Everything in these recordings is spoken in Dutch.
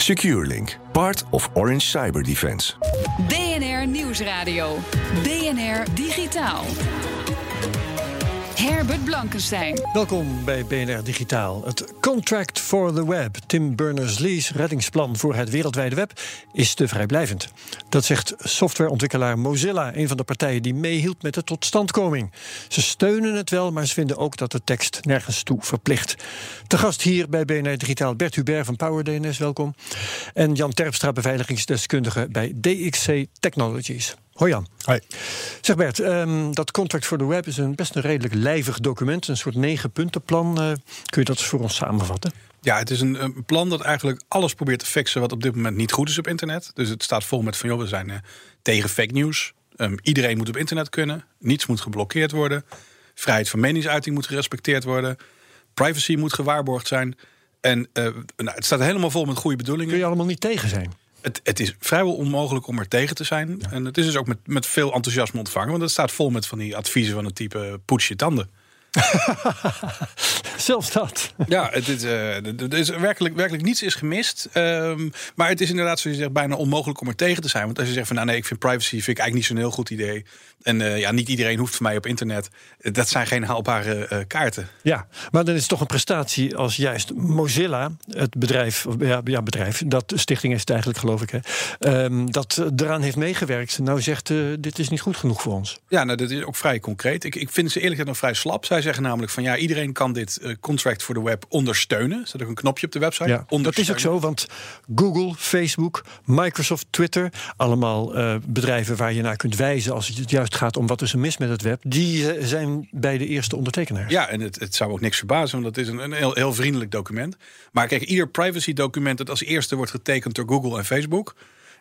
SecureLink, part of Orange Cyber Defense. BNR Nieuwsradio. BNR Digitaal. Herbert Blankenstein. Welkom bij BNR Digitaal. Het Contract for the Web, Tim Berners-Lee's reddingsplan voor het wereldwijde web, is te vrijblijvend. Dat zegt softwareontwikkelaar Mozilla, een van de partijen die meehielp met de totstandkoming. Ze steunen het wel, maar ze vinden ook dat de tekst nergens toe verplicht. Te gast hier bij BNR Digitaal Bert Hubert van PowerDNS, welkom. En Jan Terpstra, beveiligingsdeskundige bij DXC Technologies. Hoi Jan. Hoi. Zeg Bert, um, dat Contract for the Web is een best een redelijk lijvig document. Een soort negen puntenplan. Uh, kun je dat eens voor ons samenvatten? Ja, het is een, een, plan dat eigenlijk alles probeert te fixen wat op dit moment niet goed is op internet. Dus het staat vol met van, joh, we zijn uh, tegen fake news. Um, iedereen moet op internet kunnen. Niets moet geblokkeerd worden. Vrijheid van meningsuiting moet gerespecteerd worden. Privacy moet gewaarborgd zijn. En uh, nou, het staat helemaal vol met goede bedoelingen. Kun je allemaal niet tegen zijn? Het, het, is vrijwel onmogelijk om er tegen te zijn. Ja. En het is dus ook met, met veel enthousiasme ontvangen. Want het staat vol met van die adviezen van het type poets je tanden. Zelfs dat. Ja, het is, uh, er is werkelijk, werkelijk niets is gemist. Um, maar het is inderdaad, zoals je zegt, bijna onmogelijk om er tegen te zijn. Want als je zegt van nou nee, ik vind privacy vind ik eigenlijk niet zo'n heel goed idee. En uh, ja, niet iedereen hoeft voor mij op internet. Dat zijn geen haalbare uh, kaarten. Ja, maar dan is het toch een prestatie als juist Mozilla, het bedrijf, ja, ja bedrijf, dat stichting is het eigenlijk geloof ik, hè, um, dat eraan heeft meegewerkt. Nou zegt dit is niet goed genoeg voor ons. Ja, nou dat is ook vrij concreet. Ik, ik vind ze eerlijk gezegd nog vrij slap. Zij zeggen namelijk van ja, iedereen kan dit uh, contract voor de web ondersteunen. Er staat ook een knopje op de website. Ja, dat is ook zo, want Google, Facebook, Microsoft, Twitter, allemaal uh, bedrijven waar je naar kunt wijzen als het juist gaat om wat is er mis met het web, die uh, zijn bij de eerste ondertekenaars. Ja, en het, het zou ook niks verbazen, want dat is een, een heel, heel vriendelijk document. Maar kijk, ieder privacy document dat als eerste wordt getekend door Google en Facebook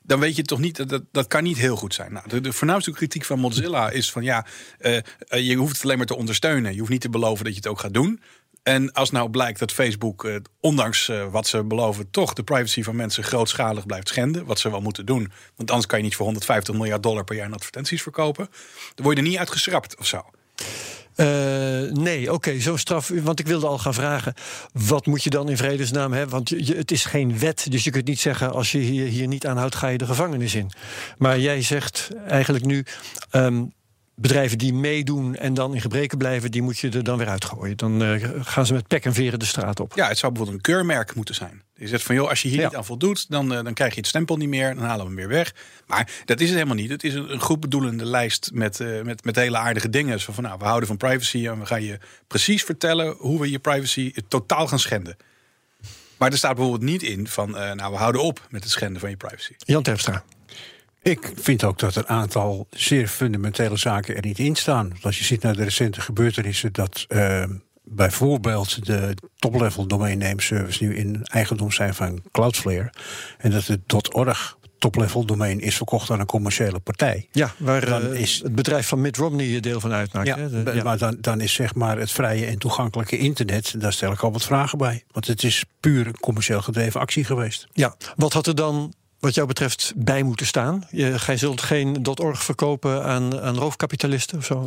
dan weet je toch niet, dat, dat kan niet heel goed zijn. Nou, de, voornaamste kritiek van Mozilla is van ja, uh, uh, je hoeft het alleen maar te ondersteunen. Je hoeft niet te beloven dat je het ook gaat doen. En als nou blijkt dat Facebook, uh, ondanks wat ze beloven, toch de privacy van mensen grootschalig blijft schenden, wat ze wel moeten doen. Want anders kan je niet voor 150 miljard dollar per jaar in advertenties verkopen. Dan word je er niet uitgeschrapt of zo. Uh, nee, oké, zo straf. Want ik wilde al gaan vragen, wat moet je dan in vredesnaam hebben? Want je, het is geen wet, dus je kunt niet zeggen... als je hier, hier niet aanhoudt, ga je de gevangenis in. Maar jij zegt eigenlijk nu... Um, bedrijven die meedoen en dan in gebreken blijven... die moet je er dan weer uitgooien. Dan uh, gaan ze met pek en veren de straat op. Ja, het zou bijvoorbeeld een keurmerk moeten zijn. Je zegt van, joh, als je hier ja. niet aan voldoet... Dan, uh, dan krijg je het stempel niet meer, dan halen we hem weer weg. Maar dat is het helemaal niet. Het is een, een goed bedoelende lijst met, uh, met, met hele aardige dingen. Zo van, nou, we houden van privacy... en we gaan je precies vertellen hoe we je privacy totaal gaan schenden. Maar er staat bijvoorbeeld niet in van... nou, we houden op met het schenden van je privacy. Jan Terpstra. Ik vind ook dat een aantal zeer fundamentele zaken er niet in staan. Als je ziet naar de recente gebeurtenissen dat uh, bijvoorbeeld de top-level domain name service nu in eigendom zijn van Cloudflare en dat het .org top-level domein is verkocht aan een commerciële partij. Ja, waar dan uh, is, het bedrijf van Mitt Romney deel van uitmaakt. Ja, hè? De, ja. maar dan, dan is zeg maar het vrije en toegankelijke internet, daar stel ik al wat vragen bij. Want het is puur een commercieel gedreven actie geweest. Ja, wat had er dan wat jou betreft bij moeten staan? Je, gij zult geen .org verkopen aan, aan roofkapitalisten of zo?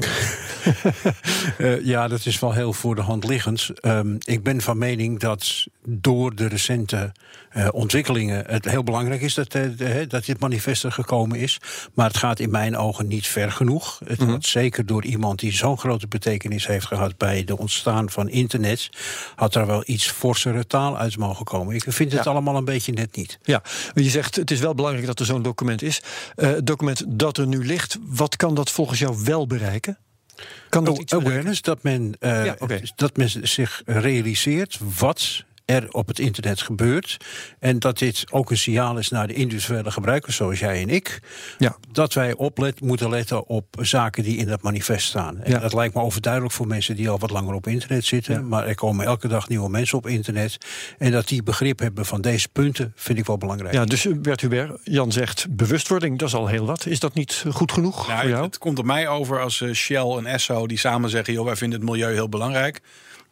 uh, ja, dat is wel heel voor de hand liggend. Um, ik ben van mening dat door de recente uh, ontwikkelingen... het heel belangrijk is dat, uh, de, dat dit manifest er gekomen is. Maar het gaat in mijn ogen niet ver genoeg. Het mm -hmm. had zeker door iemand die zo'n grote betekenis heeft gehad... bij de ontstaan van internet... had er wel iets forsere taal uit mogen komen. Ik vind het ja. allemaal een beetje net niet. Ja, je zegt het is wel belangrijk dat er zo'n document is. Uh, het document dat er nu ligt, wat kan dat volgens jou wel bereiken? Kan dat oh, iets awareness, dat men, uh, ja, okay. dat men zich realiseert wat er op het internet gebeurt. En dat dit ook een signaal is naar de individuele gebruikers, zoals jij en ik. Ja. Dat wij oplet, moeten letten op zaken die in dat manifest staan. En Ja. dat lijkt me overduidelijk voor mensen die al wat langer op internet zitten. Maar er komen elke dag nieuwe mensen op internet. En dat die begrip hebben van deze punten, vind ik wel belangrijk. Ja, dus Bert Hubert, Jan zegt bewustwording, dat is al heel wat. Is dat niet goed genoeg Nou, voor het, jou? het komt op mij over als eh, Shell en Esso die samen zeggen: joh, wij vinden het milieu heel belangrijk.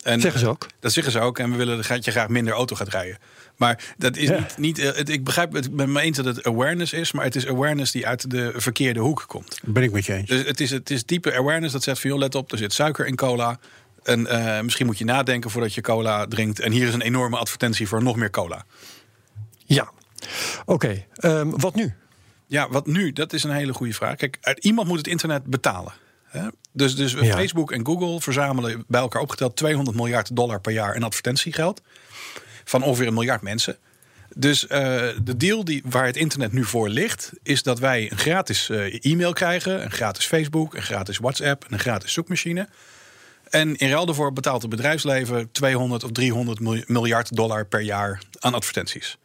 En, Zeggen ze ook. Dat zeggen ze ook. En we willen dat je graag minder auto gaat rijden. Maar dat is Ja. niet. niet eh, het, ik begrijp het ben me eens dat het awareness is. Maar het is awareness die uit de verkeerde hoek komt. Ben ik met je eens. Dus het is, het is diepe awareness dat zegt van joh, let op, er zit suiker in cola. En eh, misschien moet je nadenken voordat je cola drinkt. En hier is een enorme advertentie voor nog meer cola. Ja. Oké, ehm, wat nu? Ja, wat nu? Dat is een hele goede vraag. Kijk, iemand moet het internet betalen. Dus, dus Ja. Facebook en Google verzamelen bij elkaar opgeteld 200 miljard dollar per jaar in advertentiegeld. Van ongeveer een miljard mensen. Dus eh, de deal die, waar het internet nu voor ligt, is dat wij een gratis eh, e-mail krijgen, een gratis Facebook, een gratis WhatsApp en een gratis zoekmachine. En in ruil daarvoor betaalt het bedrijfsleven 200 of 300 mil- miljard dollar per jaar aan advertenties.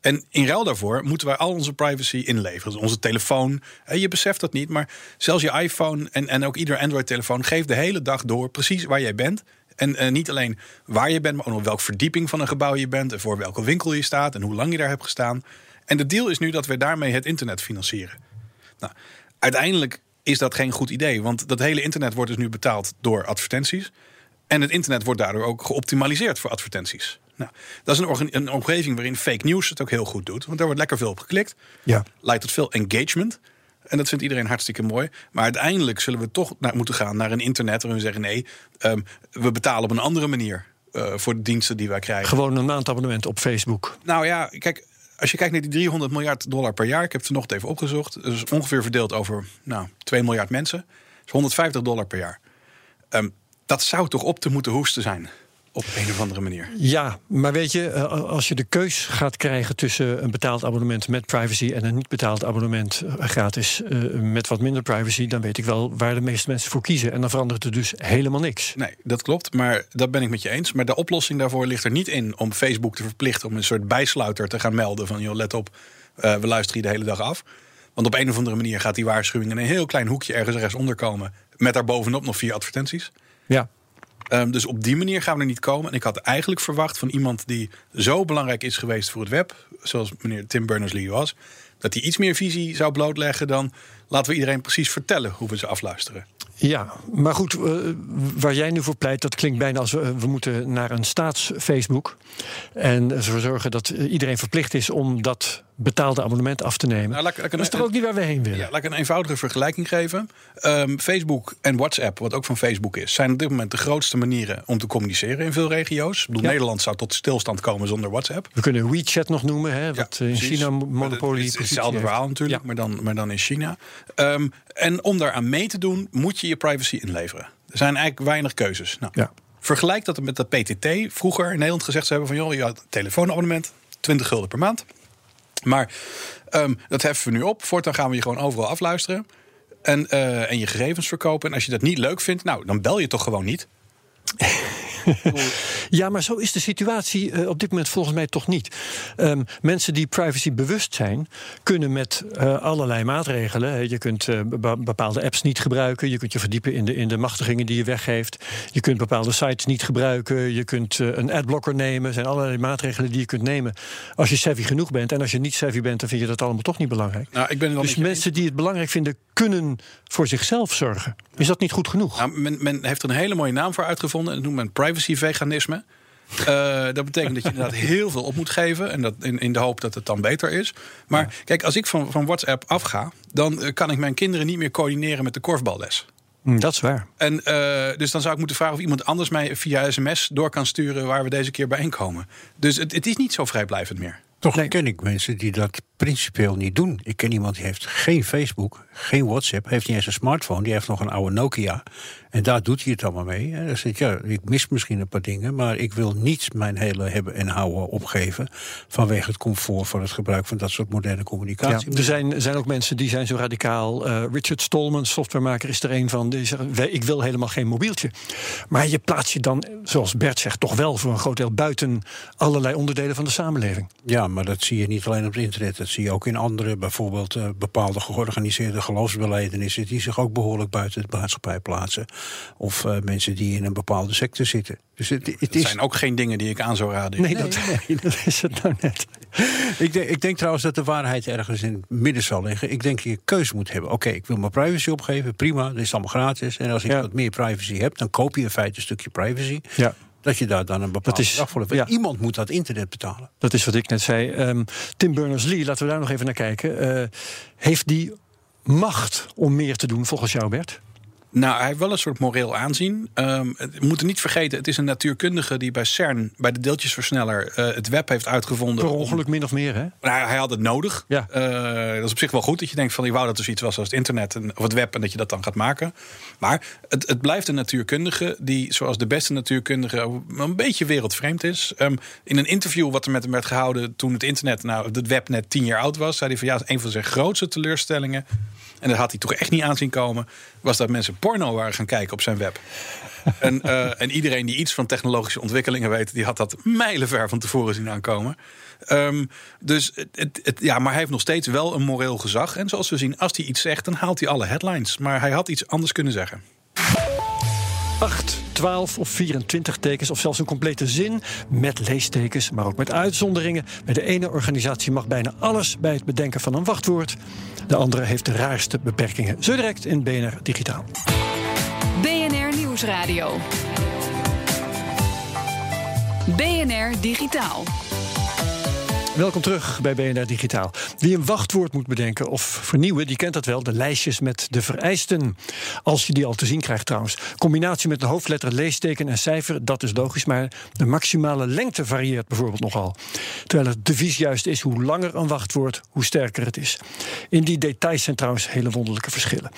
En in ruil daarvoor moeten wij al onze privacy inleveren. Dus onze telefoon. Je beseft dat niet, maar zelfs je iPhone en, en ook ieder Android-telefoon geeft de hele dag door precies waar jij bent. En niet alleen waar je bent, maar ook nog welke verdieping van een gebouw je bent. En voor welke winkel je staat en hoe lang je daar hebt gestaan. En de deal is nu dat we daarmee het internet financieren. Nou, uiteindelijk is dat geen goed idee, want dat hele internet wordt dus nu betaald door advertenties. En het internet wordt daardoor ook geoptimaliseerd voor advertenties. Nou, dat is een, een omgeving waarin fake news het ook heel goed doet. Want daar wordt lekker veel op geklikt. Ja. Leidt tot veel engagement. En dat vindt iedereen hartstikke mooi. Maar uiteindelijk zullen we toch naar, moeten gaan naar een internet waarin we zeggen: nee, ehm, we betalen op een andere manier eh, voor de diensten die wij krijgen. Gewoon een maandabonnement op Facebook. Nou ja, kijk, als je kijkt naar die 300 miljard dollar per jaar, ik heb het vanochtend even opgezocht, dus ongeveer verdeeld over nou, 2 miljard mensen, dat is 150 dollar per jaar. Ehm, dat zou toch op te moeten hoesten zijn, op een of andere manier. Ja, maar weet je, eh, als je de keus gaat krijgen tussen een betaald abonnement met privacy en een niet betaald abonnement eh, gratis eh, met wat minder privacy, dan weet ik wel waar de meeste mensen voor kiezen. En dan verandert er dus helemaal niks. Nee, dat klopt, maar dat ben ik met je eens. Maar de oplossing daarvoor ligt er niet in om Facebook te verplichten om een soort bijsluiter te gaan melden van, joh, let op, we luisteren je de hele dag af. Want op een of andere manier gaat die waarschuwing in een heel klein hoekje ergens rechtsonder komen. Met daarbovenop nog vier advertenties. Ja, Ehm, dus op die manier gaan we er niet komen. En ik had eigenlijk verwacht van iemand die zo belangrijk is geweest voor het web, zoals meneer Tim Berners-Lee was, dat hij iets meer visie zou blootleggen dan laten we iedereen precies vertellen hoe we ze afluisteren. Ja, maar goed, eh, waar jij nu voor pleit, dat klinkt bijna als we, we moeten naar een staats-Facebook. En ervoor zorgen dat eh, iedereen verplicht is om dat betaalde abonnement af te nemen. Nou, laat laat dat is toch ook niet waar we heen willen? Ja, laat ik een eenvoudige vergelijking geven. Ehm, Facebook en WhatsApp, wat ook van Facebook is, zijn op dit moment de grootste manieren om te communiceren in veel regio's. Ik bedoel, Ja. Nederland zou tot stilstand komen zonder WhatsApp. We kunnen WeChat nog noemen, hè, wat eh, in. China monopolie Het is positie hetzelfde verhaal natuurlijk, Ja. maar, dan, maar dan in China. Ehm, en om daaraan mee te doen, moet je je privacy inleveren. Er zijn eigenlijk weinig keuzes. Nou. Vergelijk dat met de PTT. Vroeger in Nederland gezegd ze hebben van... joh, je had een telefoonabonnement, 20 gulden per maand. Maar ehm, dat heffen we nu op. Voortaan gaan we je gewoon overal afluisteren. En, eh, en je gegevens verkopen. En als je dat niet leuk vindt, nou, dan bel je toch gewoon niet. Ja, maar zo is de situatie eh, op dit moment volgens mij toch niet. Ehm, mensen die privacy bewust zijn, kunnen met eh, allerlei maatregelen. Je kunt eh, be- bepaalde apps niet gebruiken. Je kunt je verdiepen in de, in de machtigingen die je weggeeft. Je kunt bepaalde sites niet gebruiken. Je kunt een adblocker nemen. Er zijn allerlei maatregelen die je kunt nemen. Als je savvy genoeg bent. En als je niet savvy bent, dan vind je dat allemaal toch niet belangrijk. Nou, ik ben het Dus mensen die het belangrijk vinden, kunnen voor zichzelf zorgen. Is dat niet goed genoeg? Nou, men, men heeft er een hele mooie naam voor uitgevonden. En dat noemt men privacy-veganisme. Eh, dat betekent dat je inderdaad heel veel op moet geven. En dat in, in de hoop dat het dan beter is. Maar kijk, als ik van, van WhatsApp afga... dan eh, kan ik mijn kinderen niet meer coördineren met de korfballes. Hm, dat is waar. En, eh, dus dan zou ik moeten vragen of iemand anders mij via sms door kan sturen... waar we deze keer bijeenkomen. Dus het, het is niet zo vrijblijvend meer. Toch Nee. ken ik mensen die dat principieel niet doen. Ik ken iemand die heeft geen Facebook, geen WhatsApp, heeft niet eens een smartphone, die heeft nog een oude Nokia. En daar doet hij het allemaal mee. En dan zegt ja, ik mis misschien een paar dingen, maar ik wil niet mijn hele hebben en houden opgeven vanwege het comfort van het gebruik van dat soort moderne communicatie. Ja, er zijn, zijn ook mensen die zijn zo radicaal. Uh, Richard Stallman, softwaremaker, is er een van. Die zegt, ik wil helemaal geen mobieltje. Maar je plaatst je dan, zoals Bert zegt, toch wel voor een groot deel buiten allerlei onderdelen van de samenleving. Ja, maar dat zie je niet alleen op het internet. Dat zie je ook in andere, bijvoorbeeld uh, bepaalde georganiseerde geloofsbeleidenissen, die zich ook behoorlijk buiten de maatschappij plaatsen. Of uh, mensen die in een bepaalde secte zitten. Dus het, het, het zijn ook geen dingen die ik aan zou raden. Nee, dat, nee, dat is het nou net. ik, denk, ik denk trouwens dat de waarheid ergens in het midden zal liggen. Ik denk dat je keuze moet hebben. Oké, ik wil mijn privacy opgeven, prima, dat is allemaal gratis. En als ik ja. wat meer privacy heb, dan koop je in feite een stukje privacy. Ja dat je daar dan een bepaalde dat is, voor hebt. Ja. Iemand moet dat internet betalen. Dat is wat ik net zei. Um, Tim Berners-Lee, laten we daar nog even naar kijken. Uh, heeft die macht om meer te doen volgens jou, Bert? Nou, hij heeft wel een soort moreel aanzien. Um, we moeten niet vergeten, het is een natuurkundige die bij CERN, bij de deeltjesversneller, uh, het web heeft uitgevonden. Per ongeluk min of meer, hè? Nou, hij had het nodig. Ja. Uh, dat is op zich wel goed dat je denkt van, ik wou dat er zoiets was als het internet en, of het web en dat je dat dan gaat maken. Maar het, het blijft een natuurkundige die, zoals de beste natuurkundige, een beetje wereldvreemd is. Um, in een interview wat er met hem werd gehouden toen het internet, nou, het web net tien jaar oud was, zei hij van ja, een van zijn grootste teleurstellingen en dat had hij toch echt niet aanzien komen, was dat mensen porno waren gaan kijken op zijn web. en, uh, en, iedereen die iets van technologische ontwikkelingen weet, die had dat mijlenver van tevoren zien aankomen. Um, dus het, het, ja, maar hij heeft nog steeds wel een moreel gezag. En zoals we zien, als hij iets zegt, dan haalt hij alle headlines. Maar hij had iets anders kunnen zeggen. 8, 12 of 24 tekens of zelfs een complete zin met leestekens, maar ook met uitzonderingen. Bij de ene organisatie mag bijna alles bij het bedenken van een wachtwoord. De andere heeft de raarste beperkingen. Zo direct in BNR Digitaal. BNR Nieuwsradio. BNR Digitaal. Welkom terug bij BNR Digitaal. Wie een wachtwoord moet bedenken of vernieuwen, die kent dat wel. De lijstjes met de vereisten. Als je die al te zien krijgt trouwens. Combinatie met een hoofdletter, leesteken en cijfer, dat is logisch. Maar de maximale lengte varieert bijvoorbeeld nogal. Terwijl het devies juist is, hoe langer een wachtwoord, hoe sterker het is. In die details zijn trouwens hele wonderlijke verschillen.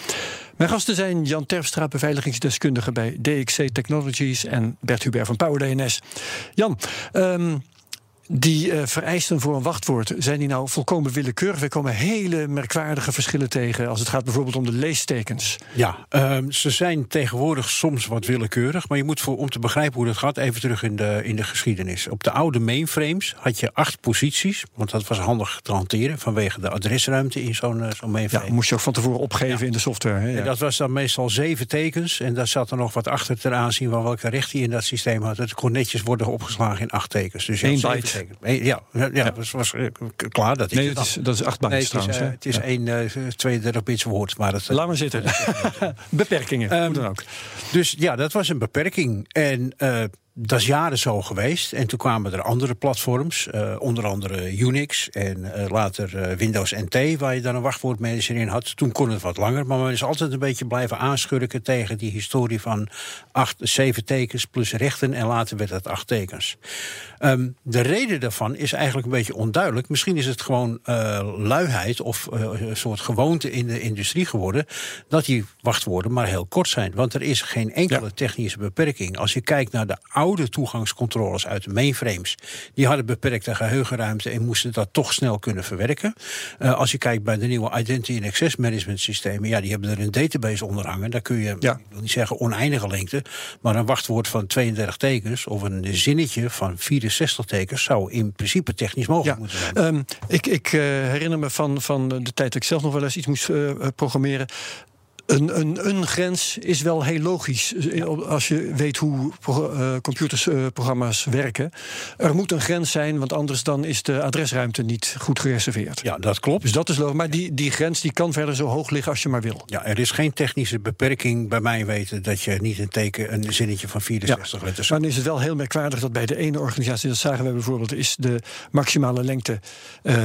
Mijn gasten zijn Jan Terpstra, beveiligingsdeskundige bij DXC Technologies... en Bert Hubert van PowerDNS. Jan, um, die uh, vereisten voor een wachtwoord, zijn die nou volkomen willekeurig? We komen hele merkwaardige verschillen tegen als het gaat bijvoorbeeld om de leestekens. Ja, uh, ze zijn tegenwoordig soms wat willekeurig, maar je moet voor, om te begrijpen hoe dat gaat, even terug in de, in de geschiedenis. Op de oude mainframes had je acht posities, want dat was handig te hanteren vanwege de adresruimte in zo'n uh, zo'n mainframe. Ja, moest je ook van tevoren opgeven ja. in de software. Hè? Ja. En dat was dan meestal zeven tekens en daar zat er nog wat achter ter aanzien van welke recht hij in dat systeem had. Het kon netjes worden opgeslagen in acht tekens. Dus Eén byte. Ja, ja, ja. dat was eh, klaar. Dat is nee, dat is, dat is acht nee, het is, uh, het is ja. één uh, 32 bits woord. Maar dat, Laat maar zitten. Beperkingen, um, dan ook. Dus ja, dat was een beperking. En dat is jaren zo geweest. En toen kwamen er andere platforms, uh, onder andere Unix en uh, later uh, Windows NT, waar je dan een wachtwoordmanager in had. Toen kon het wat langer, maar men is altijd een beetje blijven aanschurken tegen die historie van acht, zeven tekens plus rechten en later werd het acht tekens. Um, de reden daarvan is eigenlijk een beetje onduidelijk. Misschien is het gewoon luiheid of een soort gewoonte in de industrie geworden dat die wachtwoorden maar heel kort zijn. Want er is geen enkele ja. technische beperking. Als je kijkt naar de oude oude toegangscontroles uit de mainframes. Die hadden beperkte geheugenruimte en moesten dat toch snel kunnen verwerken. Uh, als je kijkt bij de nieuwe Identity and Access Management systemen, ja, die hebben er een database onder hangen. Daar kun je, ja. ik wil niet zeggen oneindige lengte, maar een wachtwoord van 32 tekens of een zinnetje van 64 tekens zou in principe technisch mogelijk ja. moeten zijn. Um, ik, ik uh, herinner me van, van de tijd dat ik zelf nog wel eens iets moest uh, programmeren. Een, een, een, grens is wel heel logisch als je weet hoe uh, computerprogramma's uh, werken. Er moet een grens zijn, want anders dan is de adresruimte niet goed gereserveerd. Ja, dat klopt. Dus dat is logisch. Maar die, die grens die kan verder zo hoog liggen als je maar wil. Ja, er is geen technische beperking bij mij weten dat je niet een teken, een zinnetje van 64 ja. letters. Maar dan is het wel heel merkwaardig dat bij de ene organisatie, dat zagen we bijvoorbeeld, is de maximale lengte uh,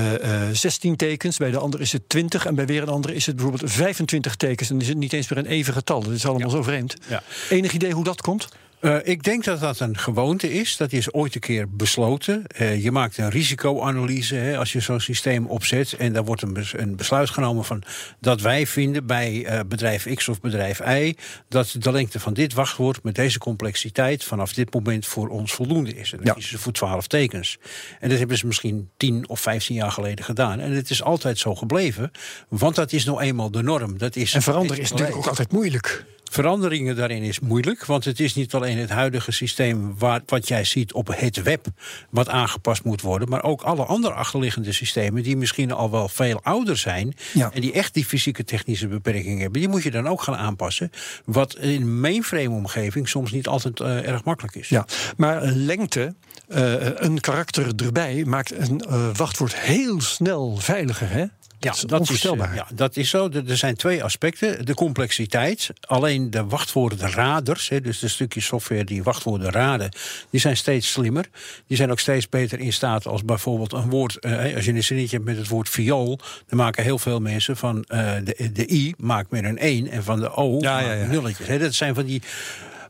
16 tekens. Bij de andere is het 20 en bij weer een andere is het bijvoorbeeld 25 tekens. En is niet eens meer een even getal. Dat is allemaal ja. zo vreemd. Ja. Enig idee hoe dat komt? Uh, ik denk dat dat een gewoonte is. Dat is ooit een keer besloten. Uh, je maakt een risicoanalyse hè, als je zo'n systeem opzet. En daar wordt een, bes een, besluit genomen van dat wij vinden bij uh, bedrijf X of bedrijf Y. dat de lengte van dit wachtwoord met deze complexiteit vanaf dit moment voor ons voldoende is. En dat ja. kiezen ze voor 12 tekens. En dat hebben ze misschien 10 of 15 jaar geleden gedaan. En het is altijd zo gebleven. Want dat is nou eenmaal de norm. Dat is en veranderen is natuurlijk ook altijd moeilijk. Veranderingen daarin is moeilijk, want het is niet alleen het huidige systeem waar, wat jij ziet op het web, wat aangepast moet worden, maar ook alle andere achterliggende systemen die misschien al wel veel ouder zijn ja. en die echt die fysieke technische beperkingen hebben, die moet je dan ook gaan aanpassen. Wat in mainframe-omgeving soms niet altijd uh, erg makkelijk is. Ja, maar lengte, uh, een karakter erbij, maakt een uh, wachtwoord heel snel veiliger, hè? Ja, dat is, ja, dat is zo. Er zijn twee aspecten. De complexiteit. Alleen de wachtwoordenraders, hè, dus de stukjes software die wachtwoorden raden, die zijn steeds slimmer. Die zijn ook steeds beter in staat als bijvoorbeeld een woord. Eh, als je een zinnetje hebt met het woord viool, dan maken heel veel mensen van uh, de, de i maakt meer een 1 en van de o ja, ja, ja. nulletjes. Hè. Dat zijn van die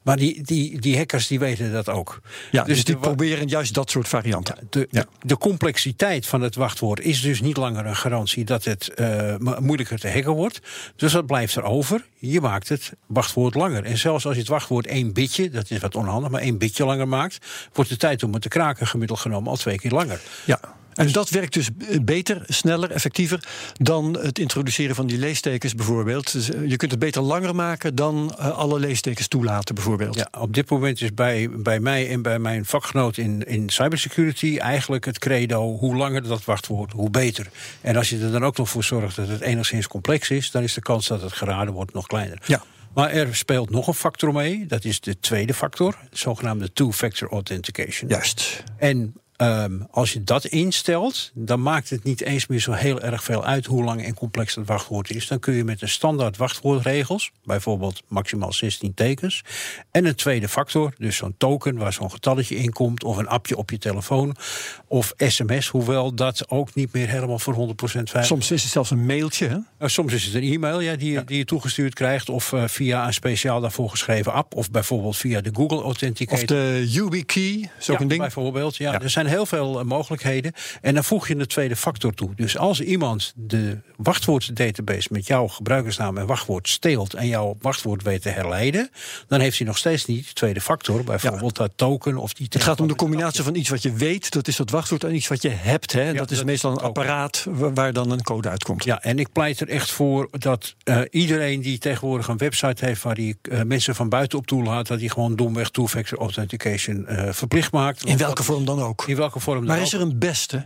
maar die, die, die hackers die weten dat ook. Ja, dus, dus die proberen juist dat soort varianten. De, ja. de, complexiteit van het wachtwoord is dus niet langer een garantie dat het uh, moeilijker te hacken wordt. Dus dat blijft er over. Je maakt het wachtwoord langer. En zelfs als je het wachtwoord één bitje, dat is wat onhandig, maar één bitje langer maakt, wordt de tijd om het te kraken gemiddeld genomen al twee keer langer. Ja. En dat werkt dus beter, sneller, effectiever dan het introduceren van die leestekens bijvoorbeeld. Dus eh, je kunt het beter langer maken dan uh, alle leestekens toelaten bijvoorbeeld. Ja, op dit moment is bij, bij mij en bij mijn vakgenoot in, in cybersecurity eigenlijk het credo: hoe langer dat wachtwoord, hoe beter. En als je er dan ook nog voor zorgt dat het enigszins complex is, dan is de kans dat het geraden wordt nog kleiner. Ja. Maar er speelt nog een factor mee. Dat is de tweede factor, de zogenaamde two-factor authentication. Juist. En Um, als je dat instelt, dan maakt het niet eens meer zo heel erg veel uit hoe lang en complex dat wachtwoord is. Dan kun je met een standaard wachtwoordregels, bijvoorbeeld maximaal 16 tekens, en een tweede factor, dus zo'n token waar zo'n getalletje in komt, of een appje op je telefoon, of sms, hoewel dat ook niet meer helemaal voor 100% veilig Soms is het zelfs een mailtje. Hè? Uh, soms is het een e-mail ja, die, ja. die je toegestuurd krijgt, of uh, via een speciaal daarvoor geschreven app, of bijvoorbeeld via de Google Authenticator. Of de YubiKey, zo'n ja, ding. Bijvoorbeeld, ja. ja. Er zijn heel veel uh, mogelijkheden. En dan voeg je een tweede factor toe. Dus als iemand de wachtwoorddatabase met jouw gebruikersnaam en wachtwoord steelt en jouw wachtwoord weet te herleiden, dan heeft hij nog steeds niet de tweede factor, bijvoorbeeld ja. dat token of die. Het gaat om de combinatie van iets wat je weet, dat is dat wachtwoord, en iets wat je hebt. Hè? Ja, dat is dat meestal een apparaat waar dan een code uitkomt. Ja, en ik pleit er echt voor dat uh, iedereen die tegenwoordig een website heeft waar die uh, mensen van buiten op toelaat, dat die gewoon domweg two-factor authentication uh, verplicht maakt. In welke vorm dan ook? In welke vorm dan maar is er een beste?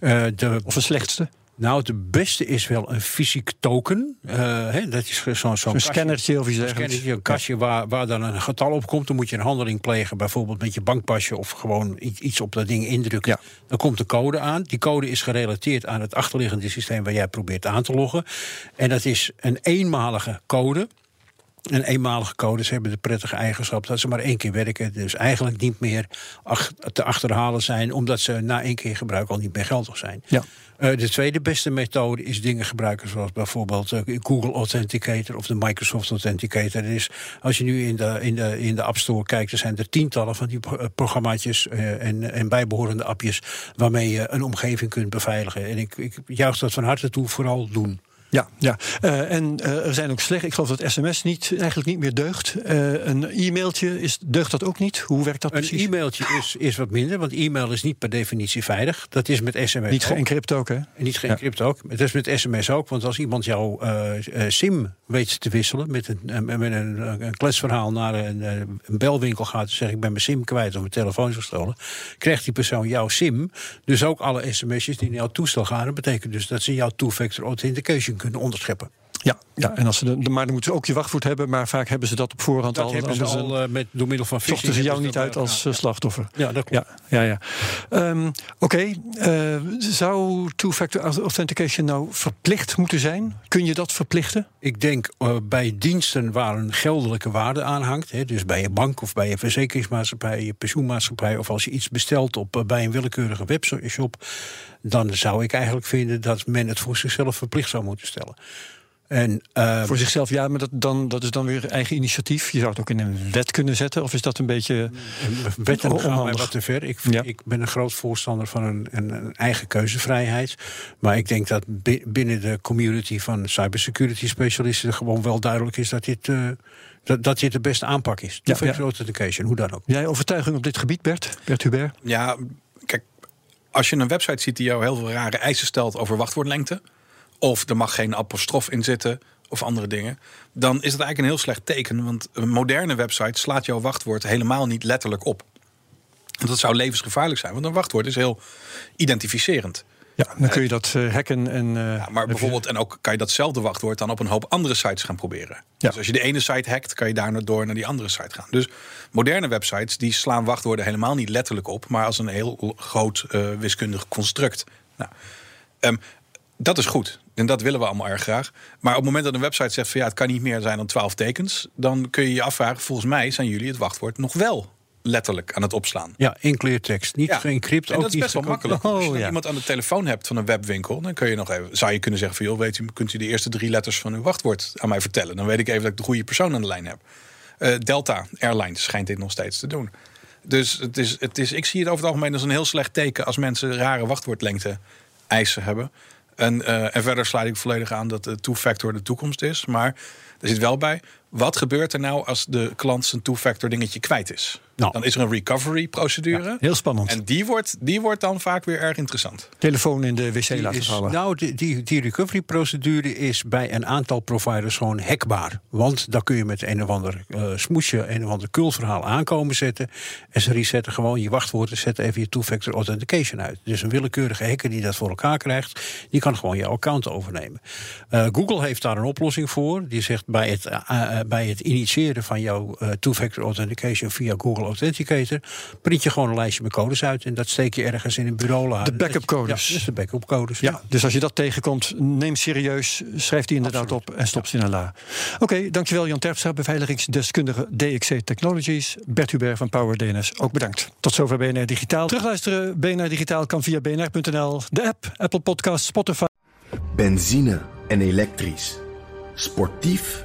Uh, de, of een slechtste? Nou, het beste is wel een fysiek token. Uh, dat is zo'n zo, zo scannertje of iets Een kastje waar, waar dan een getal op komt. Dan moet je een handeling plegen, bijvoorbeeld met je bankpasje of gewoon iets op dat ding indrukken. Ja. Dan komt de code aan. Die code is gerelateerd aan het achterliggende systeem waar jij probeert aan te loggen. En dat is een eenmalige code. En eenmalige codes hebben de prettige eigenschap dat ze maar één keer werken. Dus eigenlijk niet meer ach te achterhalen zijn, omdat ze na één keer gebruik al niet meer geldig zijn. Ja. Uh, de tweede beste methode is dingen gebruiken zoals bijvoorbeeld uh, Google Authenticator of de Microsoft Authenticator. Dus als je nu in de, in, de, in de App Store kijkt, er zijn er tientallen van die programmaatjes uh, en, en bijbehorende appjes waarmee je een omgeving kunt beveiligen. En ik, ik juich dat van harte toe, vooral doen. Ja, ja. Uh, en uh, er zijn ook slecht. Ik geloof dat sms niet, eigenlijk niet meer deugt. Uh, een e-mailtje, is, deugt dat ook niet? Hoe werkt dat een precies? Een e-mailtje is, is wat minder, want e-mail is niet per definitie veilig. Dat is met sms Niet geencrypt ook, hè? Niet geencrypt ja. ook. Dat is met sms ook, want als iemand jouw sim weet te wisselen... met een, met een, een kletsverhaal naar een, een belwinkel gaat... en zegt ik ben mijn sim kwijt of mijn telefoon is gestolen... krijgt die persoon jouw sim, dus ook alle sms'jes die naar jouw toestel gaan. Dat betekent dus dat ze jouw two-factor authentication kunnen onderscheppen. Ja, ja en als ze de, maar dan moeten ze ook je wachtwoord hebben, maar vaak hebben ze dat op voorhand dat al. Hebben ze al uh, met, door middel van phishing. Zochten ze jou niet uit als ja, slachtoffer. Ja, dat klopt. Ja, ja, ja. Um, Oké, okay. uh, zou two-factor authentication nou verplicht moeten zijn? Kun je dat verplichten? Ik denk uh, bij diensten waar een geldelijke waarde aan hangt, hè, dus bij je bank of bij je verzekeringsmaatschappij, je pensioenmaatschappij, of als je iets bestelt op, bij een willekeurige webshop, dan zou ik eigenlijk vinden dat men het voor zichzelf verplicht zou moeten stellen. En, uh, Voor zichzelf, ja, maar dat, dan, dat is dan weer eigen initiatief. Je zou het ook in een wet kunnen zetten, of is dat een beetje. Wetten gaan mij wat te ver. Ik, ja. ik ben een groot voorstander van een, een, een, eigen keuzevrijheid. Maar ik denk dat binnen de community van cybersecurity specialisten gewoon wel duidelijk is dat dit. Uh, dat, dat dit de beste aanpak is. Two-factor ja, authentication, hoe dan ook. Jij overtuiging op dit gebied, Bert? Bert Hubert? Ja, kijk, als je een website ziet die jou heel veel rare eisen stelt over wachtwoordlengte, of er mag geen apostrof in zitten, of andere dingen, dan is het eigenlijk een heel slecht teken. Want een moderne website slaat jouw wachtwoord helemaal niet letterlijk op. En dat zou levensgevaarlijk zijn, want een wachtwoord is heel identificerend. Ja, dan kun je dat uh, hacken en. Uh, ja, maar bijvoorbeeld, en ook kan je datzelfde wachtwoord dan op een hoop andere sites gaan proberen. Ja. Dus als je de ene site hackt, kan je daarna door naar die andere site gaan. Dus moderne websites die slaan wachtwoorden helemaal niet letterlijk op, maar als een heel groot uh, wiskundig construct. Nou, um, dat is goed. En dat willen we allemaal erg graag. Maar op het moment dat een website zegt van ja, het kan niet meer zijn dan 12 tekens, dan kun je je afvragen, volgens mij zijn jullie het wachtwoord nog wel letterlijk aan het opslaan. Ja, in cleartext. Niet ja. geëncrypt. En dat is best wel makkelijk. Oh, Als je ja. iemand aan de telefoon hebt van een webwinkel, dan kun je nog even, zou je kunnen zeggen van joh, weet u, kunt u de eerste drie letters van uw wachtwoord aan mij vertellen? Dan weet ik even dat ik de goede persoon aan de lijn heb. Uh, Delta Airlines schijnt dit nog steeds te doen. Dus het is, het is, ik zie het over het algemeen als een heel slecht teken als mensen rare wachtwoordlengte eisen hebben. En, uh, en verder sluit ik volledig aan dat de two-factor de toekomst is. Maar er zit wel bij, wat gebeurt er nou als de klant zijn two-factor dingetje kwijt is? Nou. Dan is er een recovery procedure. Ja, heel spannend. En die wordt, die wordt dan vaak weer erg interessant. Telefoon in de wc die laten is, vallen. Nou, die, die, die recovery procedure is bij een aantal providers gewoon hekbaar. Want dan kun je met een of ander uh, smoesje, een of ander kulverhaal aankomen zetten. En ze resetten gewoon je wachtwoorden, zetten even je two-factor authentication uit. Dus een willekeurige hacker die dat voor elkaar krijgt, die kan gewoon jouw account overnemen. Uh, Google heeft daar een oplossing voor. Die zegt bij het, uh, bij het initiëren van jouw two-factor authentication via Google Authenticator, print je gewoon een lijstje met codes uit en dat steek je ergens in een bureau. De backup codes. Ja, dus de backup codes. Ja, dus als je dat tegenkomt, neem serieus, schrijf die inderdaad Absoluut. op en stop ze in een la. Oké, okay, dankjewel Jan Terpstra, beveiligingsdeskundige DXC Technologies. Bert Hubert van Power DNS, ook bedankt. Tot zover BNR Digitaal. Terugluisteren, BNR Digitaal kan via bnr.nl, de app, Apple Podcast, Spotify. Benzine en elektrisch. Sportief